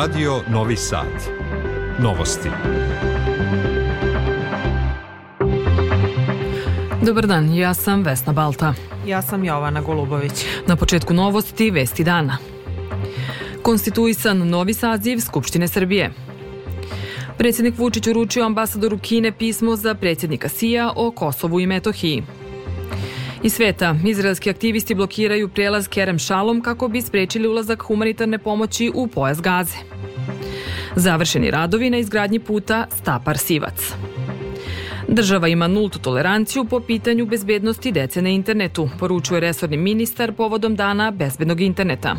Radio Novi Sad. Novosti. Dobar dan, ja sam Vesna Balta. Ja sam Jovana Golubović. Na početku novosti Vesti dana. Konstituisan novi saziv Skupštine Srbije. Predsjednik Vučić uručio ambasadoru Kine pismo za predsjednika Sija o Kosovu i Metohiji. Iz sveta, izraelski aktivisti blokiraju prelaz Kerem Šalom kako bi sprečili ulazak humanitarne pomoći u pojas Gaze. Završeni radovi na izgradnji puta Stapar-Sivac. Država ima nultu toleranciju po pitanju bezbednosti dece na internetu, poručuje resorni ministar povodom dana bezbednog interneta.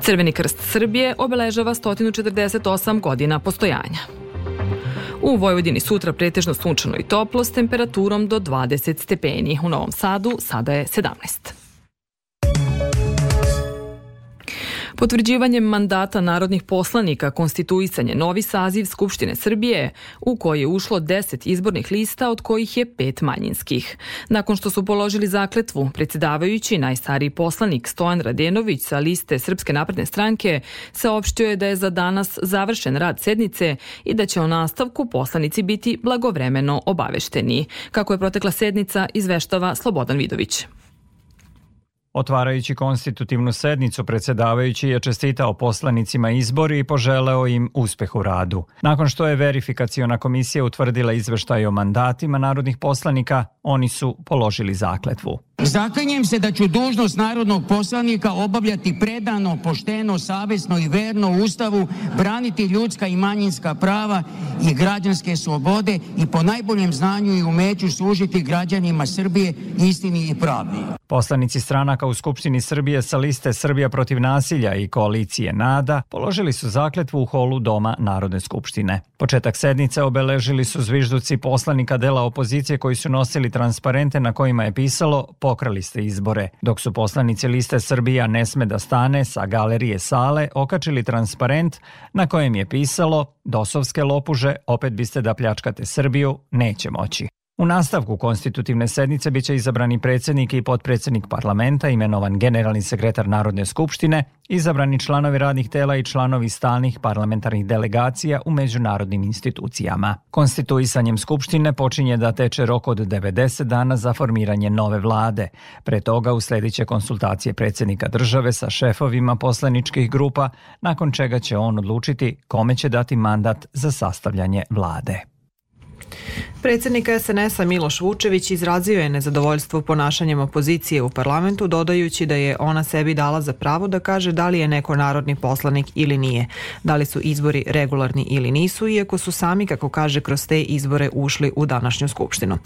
Crveni krst Srbije obeležava 148 godina postojanja. U Vojvodini sutra pretežno sunčano i toplo s temperaturom do 20 stepeni. U Novom Sadu sada je 17. Potvrđivanjem mandata narodnih poslanika konstituisanje novi saziv Skupštine Srbije u koji je ušlo 10 izbornih lista od kojih je pet manjinskih. Nakon što su položili zakletvu, predsjedavajući najstariji poslanik Stojan Radenović sa liste Srpske napredne stranke saopštio je da je za danas završen rad sednice i da će o nastavku poslanici biti blagovremeno obavešteni. Kako je protekla sednica, izveštava Slobodan Vidović. Otvarajući konstitutivnu sednicu, predsedavajući je čestitao poslanicima izbori i poželeo im uspeh u radu. Nakon što je verifikaciona komisija utvrdila izveštaj o mandatima narodnih poslanika, oni su položili zakletvu. Zakanjem se da ću dužnost narodnog poslanika obavljati predano, pošteno, savesno i verno Ustavu, braniti ljudska i manjinska prava i građanske slobode i po najboljem znanju i umeću služiti građanima Srbije istini i pravdi. Poslanici stranaka u Skupštini Srbije sa liste Srbija protiv nasilja i koalicije NADA položili su zakletvu u holu Doma Narodne skupštine. Početak sednice obeležili su zvižduci poslanika dela opozicije koji su nosili transparente na kojima je pisalo pokrali ste izbore, dok su poslanici liste Srbija ne sme da stane sa galerije sale okačili transparent na kojem je pisalo dosovske lopuže, opet biste da pljačkate Srbiju, neće moći. U nastavku konstitutivne sednice biće izabrani predsednik i potpredsednik parlamenta, imenovan generalni sekretar Narodne skupštine, izabrani članovi radnih tela i članovi stalnih parlamentarnih delegacija u međunarodnim institucijama. Konstituisanjem skupštine počinje da teče rok od 90 dana za formiranje nove vlade. Pre toga uslediće konsultacije predsednika države sa šefovima poslaničkih grupa, nakon čega će on odlučiti kome će dati mandat za sastavljanje vlade. Predsednik SNS-a Miloš Vučević izrazio je nezadovoljstvo ponašanjem opozicije u parlamentu, dodajući da je ona sebi dala za pravo da kaže da li je neko narodni poslanik ili nije, da li su izbori regularni ili nisu, iako su sami, kako kaže, kroz te izbore ušli u današnju skupštinu.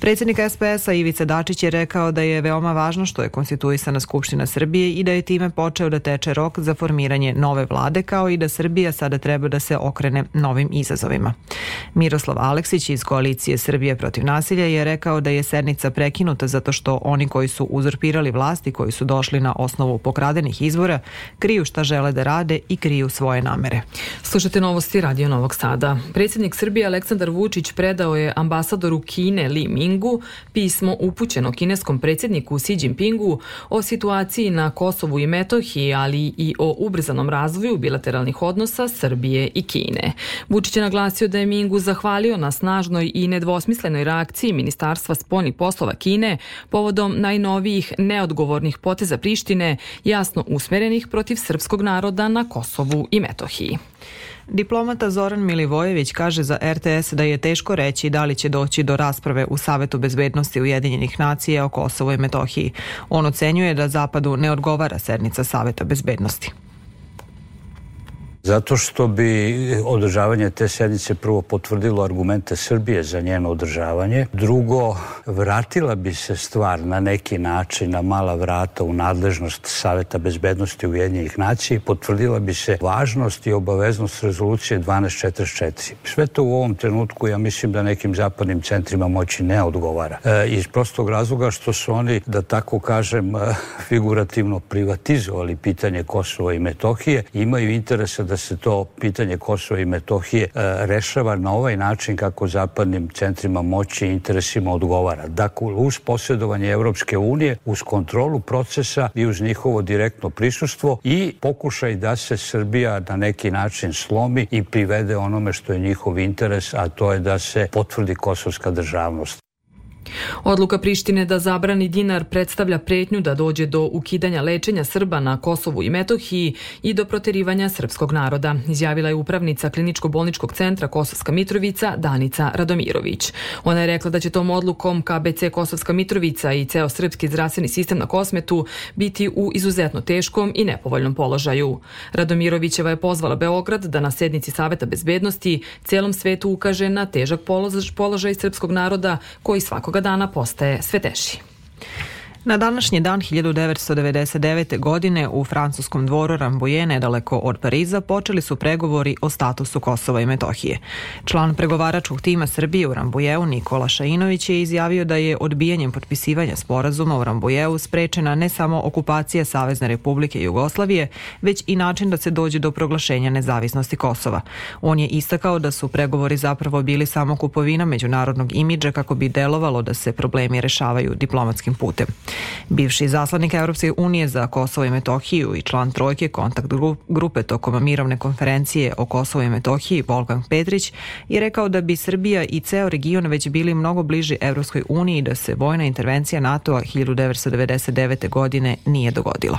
Predsednik SPS-a Ivica Dačić je rekao da je veoma važno što je konstituisana Skupština Srbije i da je time počeo da teče rok za formiranje nove vlade, kao i da Srbija sada treba da se okrene novim izazovima. Miroslav Aleksić iz koalicije Srbije protiv nasilja je rekao da je sednica prekinuta zato što oni koji su uzurpirali vlasti, koji su došli na osnovu pokradenih izbora, kriju šta žele da rade i kriju svoje namere. Slušate novosti Radio Novog Sada. Predsjednik Srbije Aleksandar Vučić predao je ambasadoru Kine Li Mingu pismo upućeno kineskom predsjedniku Xi Jinpingu o situaciji na Kosovu i Metohiji, ali i o ubrzanom razvoju bilateralnih odnosa Srbije i Kine. Vučić je naglasio da je Mingu zahvalio na snažnoj i nedvosmislenoj reakciji Ministarstva spoljnih poslova Kine povodom najnovijih neodgovornih poteza Prištine, jasno usmerenih protiv srpskog naroda na Kosovu i Metohiji. Diplomata Zoran Milivojević kaže za RTS da je teško reći da li će doći do rasprave u Savetu bezbednosti Ujedinjenih nacija o Kosovo i Metohiji. On ocenjuje da Zapadu ne odgovara sednica Saveta bezbednosti. Zato što bi održavanje te sednice prvo potvrdilo argumente Srbije za njeno održavanje, drugo vratila bi se stvar na neki način na mala vrata u nadležnost Saveta bezbednosti Ujedinjenih nacija i potvrdila bi se važnost i obaveznost rezolucije 1244. Sve to u ovom trenutku ja mislim da nekim zapadnim centrima moći ne odgovara. E, iz prostog razloga što su oni, da tako kažem, figurativno privatizovali pitanje Kosova i Metohije, imaju interesa da se to pitanje Kosova i Metohije e, rešava na ovaj način kako zapadnim centrima moći i interesima odgovara. Dakle, uz posjedovanje Evropske unije, uz kontrolu procesa i uz njihovo direktno prisustvo i pokušaj da se Srbija na neki način slomi i privede onome što je njihov interes, a to je da se potvrdi kosovska državnost. Odluka Prištine da zabrani dinar predstavlja pretnju da dođe do ukidanja lečenja Srba na Kosovu i Metohiji i do proterivanja srpskog naroda, izjavila je upravnica kliničko-bolničkog centra Kosovska Mitrovica Danica Radomirović. Ona je rekla da će tom odlukom KBC Kosovska Mitrovica i ceo srpski zdravstveni sistem na Kosmetu biti u izuzetno teškom i nepovoljnom položaju. Radomirovićeva je pozvala Beograd da na sednici Saveta bezbednosti celom svetu ukaže na težak položaj srpskog naroda koji svakoga dana postaje sve teži. Na današnji dan 1999. godine u francuskom dvoru Ramboje, nedaleko od Pariza, počeli su pregovori o statusu Kosova i Metohije. Član pregovaračkog tima Srbije u Rambujeu, Nikola Šainović, je izjavio da je odbijanjem potpisivanja sporazuma u Rambujeu sprečena ne samo okupacija Savezne republike Jugoslavije, već i način da se dođe do proglašenja nezavisnosti Kosova. On je istakao da su pregovori zapravo bili samo kupovina međunarodnog imidža kako bi delovalo da se problemi rešavaju diplomatskim putem. Bivši zaslanik Europske unije za Kosovo i Metohiju i član trojke kontakt grupe tokom mirovne konferencije o Kosovo i Metohiji Volkan Petrić je rekao da bi Srbija i ceo region već bili mnogo bliži Europskoj uniji da se vojna intervencija NATO-a 1999. godine nije dogodila.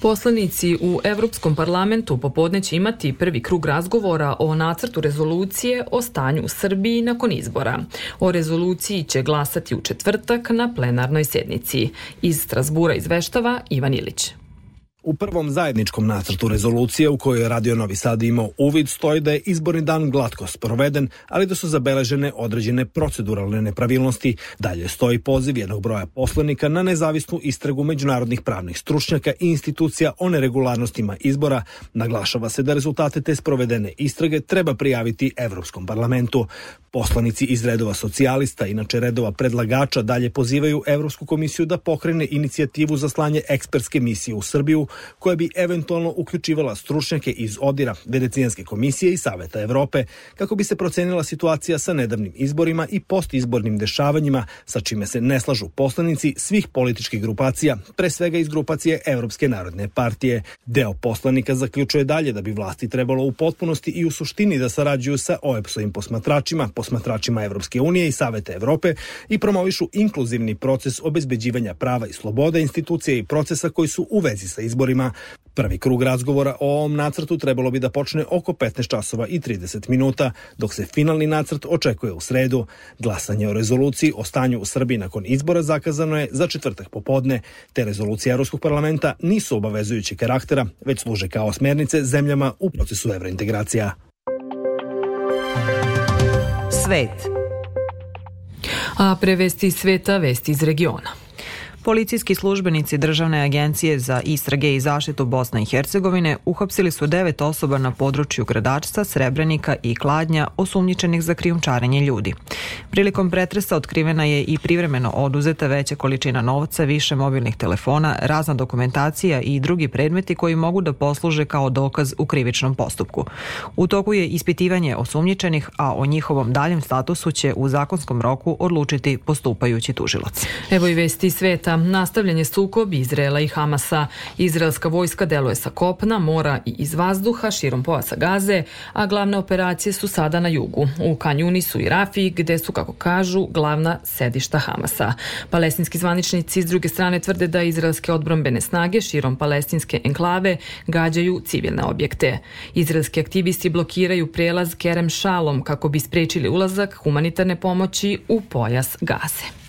Poslanici u Evropskom parlamentu popodne će imati prvi krug razgovora o nacrtu rezolucije o stanju u Srbiji nakon izbora. O rezoluciji će glasati u četvrtak na plenarnoj sednici. Iz Strasbura izveštava Ivan Ilić. U prvom zajedničkom nacrtu rezolucije u kojoj je Radio Novi Sad imao uvid stoji da je izborni dan glatko sproveden, ali da su zabeležene određene proceduralne nepravilnosti. Dalje stoji poziv jednog broja poslanika na nezavisnu istragu međunarodnih pravnih stručnjaka i institucija o neregularnostima izbora. Naglašava se da rezultate te sprovedene istrage treba prijaviti Evropskom parlamentu. Poslanici iz redova socijalista, inače redova predlagača, dalje pozivaju Evropsku komisiju da pokrene inicijativu za slanje ekspertske misije u Srbiju, koja bi eventualno uključivala stručnjake iz odira Venecijanske komisije i Saveta Evrope, kako bi se procenila situacija sa nedavnim izborima i postizbornim dešavanjima, sa čime se ne slažu poslanici svih političkih grupacija, pre svega iz grupacije Evropske narodne partije. Deo poslanika zaključuje dalje da bi vlasti trebalo u potpunosti i u suštini da sarađuju sa OEPS-ovim posmatračima, posmatračima Evropske unije i Saveta Evrope i promovišu inkluzivni proces obezbeđivanja prava i sloboda institucije i procesa koji su u vezi sa izborima. Prvi krug razgovora o ovom nacrtu trebalo bi da počne oko 15 časova i 30 minuta, dok se finalni nacrt očekuje u sredu. Glasanje o rezoluciji o stanju u Srbiji nakon izbora zakazano je za četvrtak popodne. Te rezolucije Evropskog parlamenta nisu obavezujući karaktera, već služe kao smernice zemljama u procesu evrointegracija svet. A pre vesti sveta, vesti iz regiona. Policijski službenici Državne agencije za istrage i zaštitu Bosne i Hercegovine uhapsili su devet osoba na području Gradačca, Srebrenika i Kladnja osumnjičenih za krijumčarenje ljudi. Prilikom pretresa otkrivena je i privremeno oduzeta veća količina novca, više mobilnih telefona, razna dokumentacija i drugi predmeti koji mogu da posluže kao dokaz u krivičnom postupku. U toku je ispitivanje osumnjičenih, a o njihovom daljem statusu će u zakonskom roku odlučiti postupajući tužilac. Evo i vesti sveta nastavljen je sukob Izrela i Hamasa. Izraelska vojska deluje sa kopna, mora i iz vazduha širom pojasa Gaze, a glavne operacije su sada na jugu. U Kanjunisu i Rafi, gde su, kako kažu, glavna sedišta Hamasa. Palestinski zvaničnici s druge strane tvrde da izraelske odbrombene snage širom palestinske enklave gađaju civilne objekte. Izraelski aktivisti blokiraju prelaz Kerem Šalom kako bi sprečili ulazak humanitarne pomoći u pojas Gaze.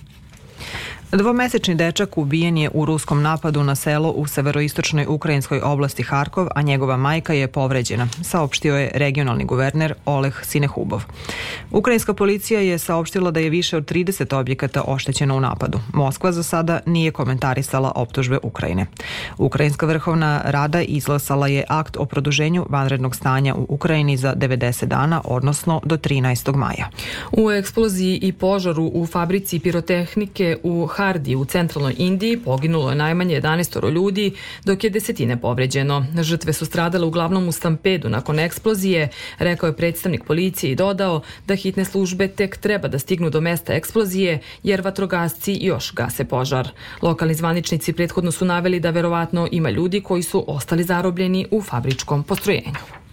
Dvomesečni dečak ubijen je u ruskom napadu na selo u severoistočnoj ukrajinskoj oblasti Harkov, a njegova majka je povređena, saopštio je regionalni guverner Oleg Sinehubov. Ukrajinska policija je saopštila da je više od 30 objekata oštećeno u napadu. Moskva za sada nije komentarisala optužbe Ukrajine. Ukrajinska vrhovna rada izglasala je akt o produženju vanrednog stanja u Ukrajini za 90 dana, odnosno do 13. maja. U eksploziji i požaru u fabrici pirotehnike u Hardi u centralnoj Indiji poginulo je najmanje 11 ljudi, dok je desetine povređeno. Žrtve su stradale uglavnom u stampedu nakon eksplozije, rekao je predstavnik policije i dodao da hitne službe tek treba da stignu do mesta eksplozije, jer vatrogasci još gase požar. Lokalni zvaničnici prethodno su naveli da verovatno ima ljudi koji su ostali zarobljeni u fabričkom postrojenju.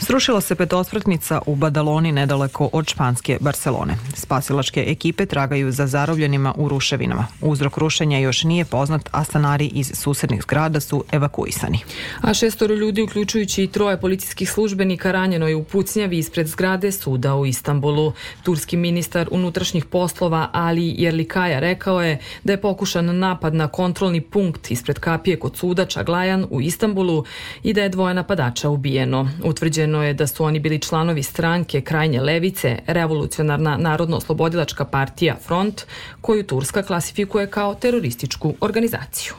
Srušila se petosvrtnica u Badaloni nedaleko od španske Barcelone. Spasilačke ekipe tragaju za zarobljenima u ruševinama. Uzrok rušenja još nije poznat, a stanari iz susednih zgrada su evakuisani. A šestoro ljudi, uključujući i troje policijskih službenika, ranjeno je u pucnjavi ispred zgrade suda u Istanbulu. Turski ministar unutrašnjih poslova Ali Jerlikaja rekao je da je pokušan napad na kontrolni punkt ispred kapije kod suda Čaglajan u Istanbulu i da je dvoje napadača ubijeno. Utvrđeno Utvrđeno je da su oni bili članovi stranke krajnje levice, revolucionarna narodno-oslobodilačka partija Front, koju Turska klasifikuje kao terorističku organizaciju.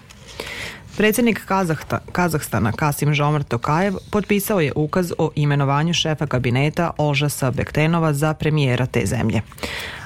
Predsednik Kazahta, Kazahstana Kasim Žomar Tokajev potpisao je ukaz o imenovanju šefa kabineta Olžasa Bektenova za premijera te zemlje.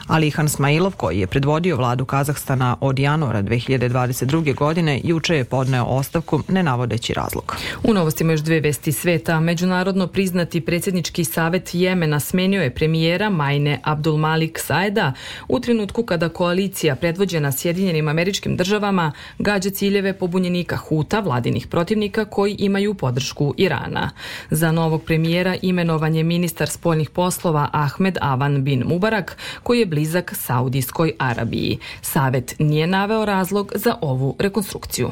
Alihan Smajilov, koji je predvodio vladu Kazahstana od januara 2022. godine, juče je podneo ostavku, ne navodeći razlog. U novostima još dve vesti sveta. Međunarodno priznati predsjednički savet Jemena smenio je premijera Majne Abdul Malik Saeda u trenutku kada koalicija predvođena Sjedinjenim američkim državama gađa ciljeve pobunjenika Huta, vladinih protivnika koji imaju podršku Irana. Za novog premijera imenovan je ministar spoljnih poslova Ahmed Avan bin Mubarak, koji je blizak Saudijskoj Arabiji. Savet nije naveo razlog za ovu rekonstrukciju.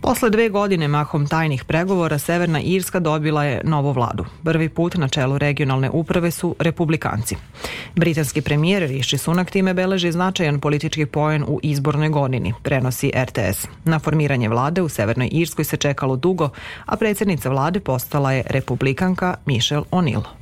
Posle dve godine mahom tajnih pregovora Severna Irska dobila je novu vladu. Prvi put na čelu regionalne uprave su republikanci. Britanski premijer Rishi Sunak time beleži značajan politički poen u izbornoj godini, prenosi RTS. Na formiranje vlade u Severnoj Irskoj se čekalo dugo, a predsjednica vlade postala je republikanka Michelle O'Neill.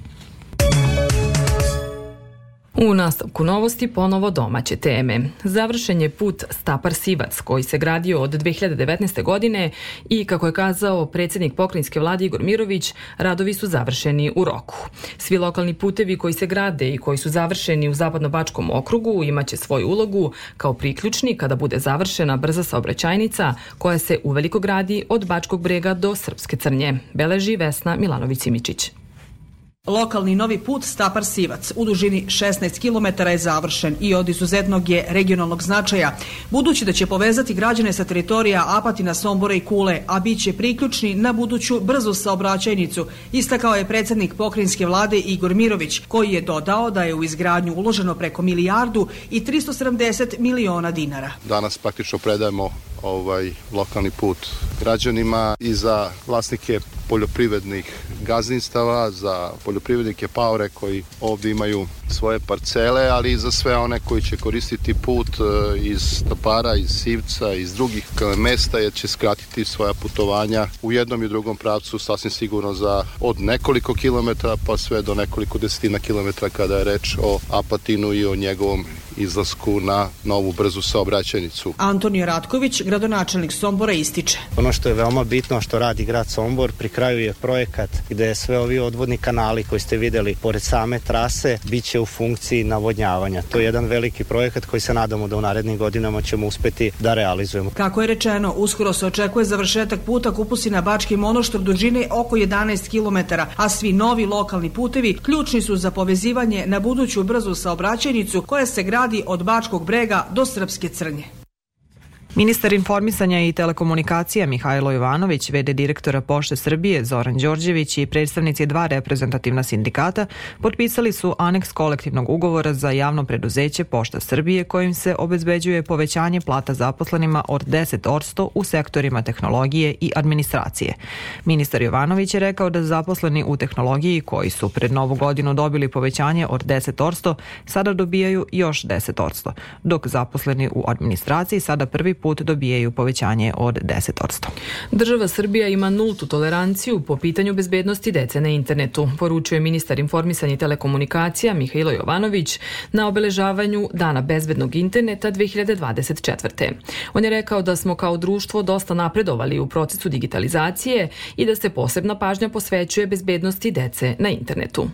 U nastavku novosti ponovo domaće teme. Završen je put Stapar Sivac koji se gradio od 2019. godine i kako je kazao predsjednik pokrinjske vlade Igor Mirović, radovi su završeni u roku. Svi lokalni putevi koji se grade i koji su završeni u Zapadno-Bačkom okrugu imaće svoju ulogu kao priključni kada bude završena brza saobraćajnica koja se uveliko gradi od Bačkog brega do Srpske crnje, beleži Vesna Milanović-Simičić. Lokalni novi put Stapar Sivac u dužini 16 km je završen i od izuzetnog je regionalnog značaja, budući da će povezati građane sa teritorija Apatina, Sombora i Kule, a bit će priključni na buduću brzu saobraćajnicu, istakao je predsednik pokrinjske vlade Igor Mirović, koji je dodao da je u izgradnju uloženo preko milijardu i 370 miliona dinara. Danas praktično predajemo ovaj lokalni put građanima i za vlasnike poljoprivrednih gazdinstava, za poljoprivrednike paore koji ovde imaju svoje parcele, ali i za sve one koji će koristiti put e, iz Tapara, iz Sivca, iz drugih mesta, jer će skratiti svoja putovanja u jednom i drugom pravcu sasvim sigurno za od nekoliko kilometara pa sve do nekoliko desetina kilometara kada je reč o Apatinu i o njegovom izlasku na novu brzu saobraćajnicu. Antonio Ratković, gradonačelnik Sombora, ističe. Ono što je veoma bitno što radi grad Sombor, pri kraju je projekat gde sve ovi odvodni kanali koji ste videli pored same trase biće u funkciji navodnjavanja. To je jedan veliki projekat koji se nadamo da u narednim godinama ćemo uspeti da realizujemo. Kako je rečeno, uskoro se očekuje završetak puta Kupusina Bački monoštor dužine oko 11 km, a svi novi lokalni putevi ključni su za povezivanje na buduću brzu saobraćajnicu koja se gradi od Bačkog brega do Srpske crnje. Ministar informisanja i telekomunikacija Mihajlo Jovanović, vede direktora Pošte Srbije Zoran Đorđević i predstavnici dva reprezentativna sindikata potpisali su aneks kolektivnog ugovora za javno preduzeće Pošta Srbije kojim se obezbeđuje povećanje plata zaposlenima od 10% u sektorima tehnologije i administracije. Ministar Jovanović je rekao da zaposleni u tehnologiji koji su pred novu godinu dobili povećanje od 10%, sada dobijaju još 10%, dok zaposleni u administraciji sada prvi put dobijaju povećanje od 10%. Država Srbija ima nultu toleranciju po pitanju bezbednosti dece na internetu, poručuje ministar informisanja i telekomunikacija Mihajlo Jovanović na obeležavanju Dana bezbednog interneta 2024. On je rekao da smo kao društvo dosta napredovali u procesu digitalizacije i da se posebna pažnja posvećuje bezbednosti dece na internetu.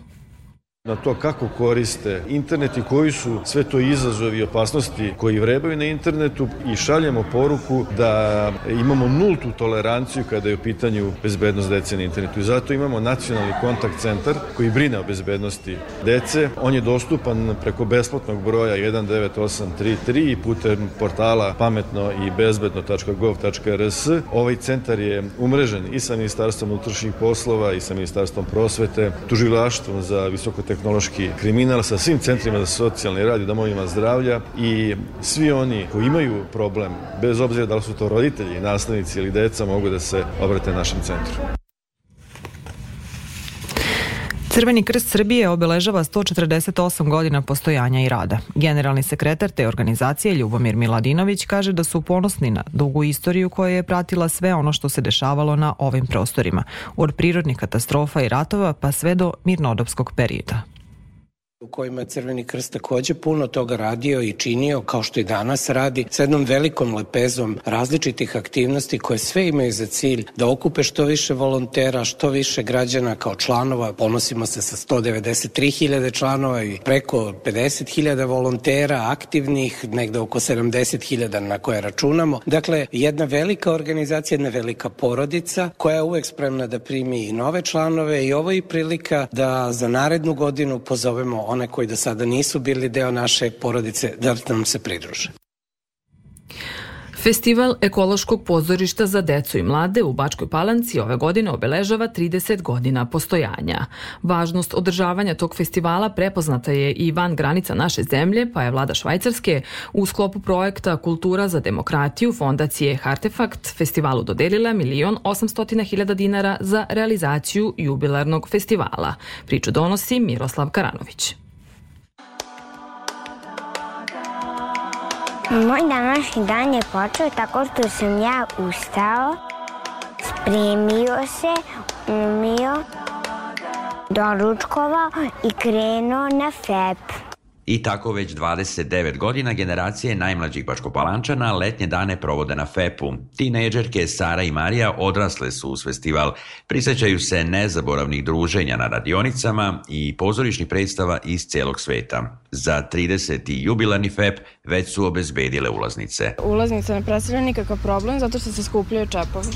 Na to kako koriste internet i koji su sve to izazovi i opasnosti koji vrebaju na internetu i šaljemo poruku da imamo nultu toleranciju kada je u pitanju bezbednost dece na internetu. I zato imamo nacionalni kontakt centar koji brine o bezbednosti dece. On je dostupan preko besplatnog broja 19833 i putem portala pametno i bezbedno.gov.rs. Ovaj centar je umrežen i sa Ministarstvom unutrašnjih poslova i sa Ministarstvom prosvete, tužilaštvom za visokotehnološki kriminal, sa svim centrima za socijalni rad i domovima zdravlja i svi oni koji imaju problem, bez obzira da li su to roditelji, nastavnici ili deca, mogu da se obrate našem centru. Crveni krst Srbije obeležava 148 godina postojanja i rada. Generalni sekretar te organizacije Ljubomir Miladinović kaže da su ponosni na dugu istoriju koja je pratila sve ono što se dešavalo na ovim prostorima, od prirodnih katastrofa i ratova pa sve do mirnodopskog perioda u kojima je Crveni krst takođe puno toga radio i činio, kao što i danas radi, sa jednom velikom lepezom različitih aktivnosti koje sve imaju za cilj da okupe što više volontera, što više građana kao članova. Ponosimo se sa 193.000 članova i preko 50.000 volontera aktivnih, negde oko 70.000 na koje računamo. Dakle, jedna velika organizacija, jedna velika porodica koja je uvek spremna da primi i nove članove i ovo je prilika da za narednu godinu pozovemo one koji do sada nisu bili deo naše porodice da nam se pridruže. Festival ekološkog pozorišta za decu i mlade u Bačkoj Palanci ove godine obeležava 30 godina postojanja. Važnost održavanja tog festivala prepoznata je i van granica naše zemlje, pa je vlada Švajcarske u sklopu projekta Kultura za demokratiju fondacije Hartefakt festivalu dodelila milion 800 hiljada dinara za realizaciju jubilarnog festivala. Priču donosi Miroslav Karanović. Moj današnji dan je počeo tako što sam ja ustao, spremio se, umio, doručkovao i krenuo na FEP. I tako već 29 godina generacije najmlađih bačkopalančana letnje dane provode na FEP-u. Tinejdžerke Sara i Marija odrasle su uz festival, prisećaju se nezaboravnih druženja na radionicama i pozorišnih predstava iz celog sveta. Za 30. jubilarni FEP već su obezbedile ulaznice. Ulaznice ne predstavljaju nikakav problem zato što se skupljaju čepovi.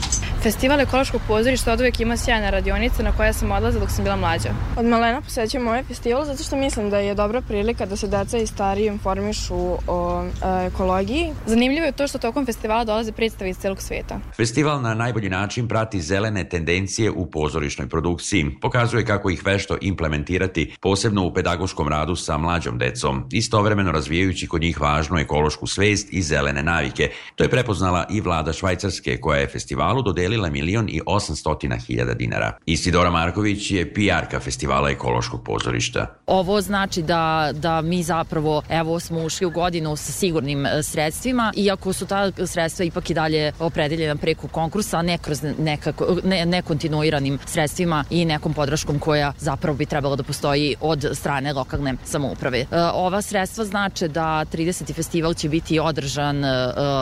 Festival ekološkog pozorišta od uvek ima sjajne radionice na koje sam odlaza dok sam bila mlađa. Od malena posećujem ovaj festival zato što mislim da je dobra prilika da se deca i stariji informišu o e, ekologiji. Zanimljivo je to što tokom festivala dolaze predstave iz celog sveta. Festival na najbolji način prati zelene tendencije u pozorišnoj produkciji. Pokazuje kako ih vešto implementirati, posebno u pedagoškom radu sa mlađom decom, istovremeno razvijajući kod njih važnu ekološku svest i zelene navike. To je prepoznala i vlada Švajcarske, koja je festivalu dodelila milion i 800 hiljada dinara. Isidora Marković je PR-ka festivala ekološkog pozorišta. Ovo znači da, da mi zapravo, evo, smo ušli u godinu sa sigurnim e, sredstvima, iako su ta sredstva ipak i dalje opredeljena preko konkursa, a ne kroz nekako, ne, nekontinuiranim sredstvima i nekom podrškom koja zapravo bi trebalo da postoji od strane lokalne samouprave. E, ova sredstva znače da 30. festival će biti održan e,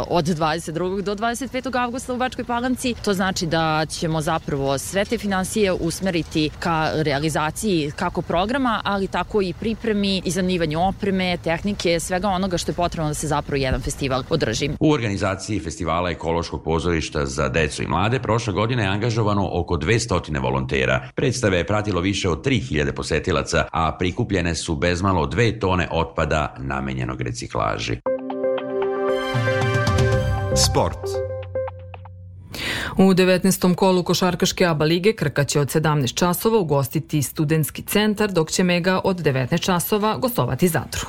od 22. do 25. avgusta u Bačkoj Palanci. To znači da ćemo zapravo sve te financije usmeriti ka realizaciji kako programa, ali tako i pripremi i zanivanju opreme, tehnike, svega onoga što je potrebno da se zapravo jedan festival održi. U organizaciji festivala ekološkog pozorišta za decu i mlade prošle godine je angažovano oko 200 volontera. Predstave je pratilo više od 3000 posetilaca, a prikupljene su bezmalo 2 tone otpada namenjenog reciklaži. Sport. U 19. kolu košarkaške ABA lige Krka će od 17 časova ugostiti studentski centar, dok će Mega od 19 časova gostovati Zadru.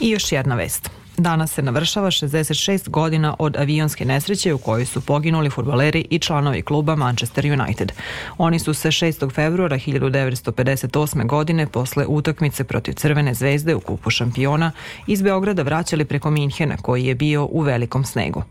I još jedna vest. Danas se navršava 66 godina od avionske nesreće u kojoj su poginuli futbaleri i članovi kluba Manchester United. Oni su se 6. februara 1958. godine posle utakmice protiv Crvene zvezde u kupu šampiona iz Beograda vraćali preko Minhena koji je bio u velikom snegu.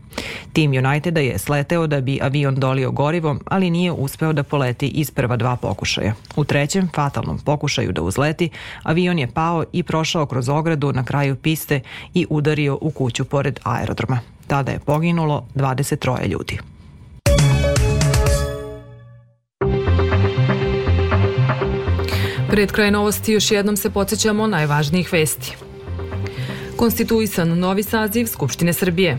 Tim Uniteda je sleteo da bi avion dolio gorivom, ali nije uspeo da poleti iz prva dva pokušaja. U trećem, fatalnom pokušaju da uzleti, avion je pao i prošao kroz ogradu na kraju piste i udario udario u kuću pored aerodroma. Tada je poginulo 23 ljudi. Pred kraj novosti još jednom se podsjećamo najvažnijih vesti. Konstituisan novi saziv Skupštine Srbije.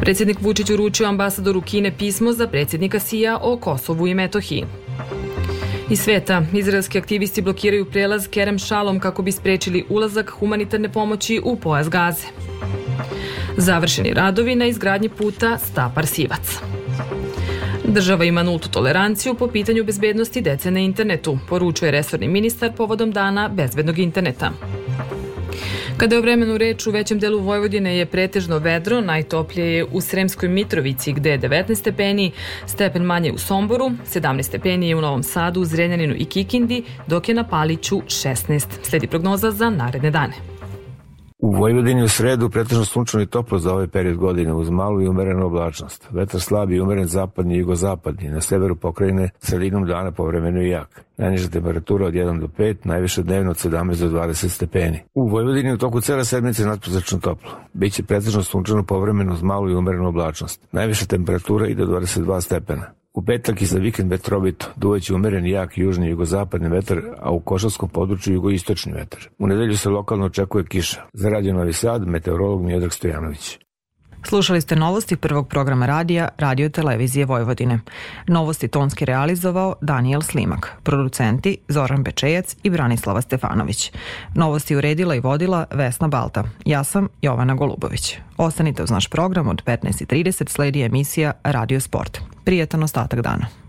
Predsjednik Vučić uručio ambasadoru Kine pismo za predsjednika Sija o Kosovu i Metohiji. Iz sveta, izraelski aktivisti blokiraju prelaz Kerem Šalom kako bi sprečili ulazak humanitarne pomoći u pojas Gaze. Završeni radovi na izgradnji puta Stapar-Sivac. Država ima nultu toleranciju po pitanju bezbednosti dece na internetu, poručuje resorni ministar povodom dana bezbednog interneta. Kada je o vremenu reč u većem delu Vojvodine je pretežno vedro, najtoplije je u Sremskoj Mitrovici gde je 19 stepeni, stepen manje u Somboru, 17 stepeni je u Novom Sadu, Zrenjaninu i Kikindi, dok je na Paliću 16. Sledi prognoza za naredne dane. U Vojvodini u sredu pretežno sunčano i toplo za ovaj period godine uz malu i umerenu oblačnost. Vetar slab i umeren zapadni i jugozapadni. Na severu pokrajine sredinom dana povremeno i jak. Najniža temperatura od 1 do 5, najviše dnevno od 17 do 20 stepeni. U Vojvodini u toku cele sedmice nadprosečno toplo. Biće pretežno sunčano povremeno uz malu i umerenu oblačnost. Najviša temperatura i do 22 stepena. U petak i za vikend vetrovito, duvaće umeren jak južni i jugozapadni vetar, a u košarskom području jugoistočni vetar. U nedelju se lokalno očekuje kiša. Za Radio Novi Sad, meteorolog Miodrag Stojanović. Slušali ste novosti prvog programa radija Radio Televizije Vojvodine. Novosti tonski realizovao Daniel Slimak, producenti Zoran Bečejac i Branislava Stefanović. Novosti uredila i vodila Vesna Balta. Ja sam Jovana Golubović. Ostanite uz naš program od 15.30 sledi emisija Radio Sport. Prijetan ostatak dana.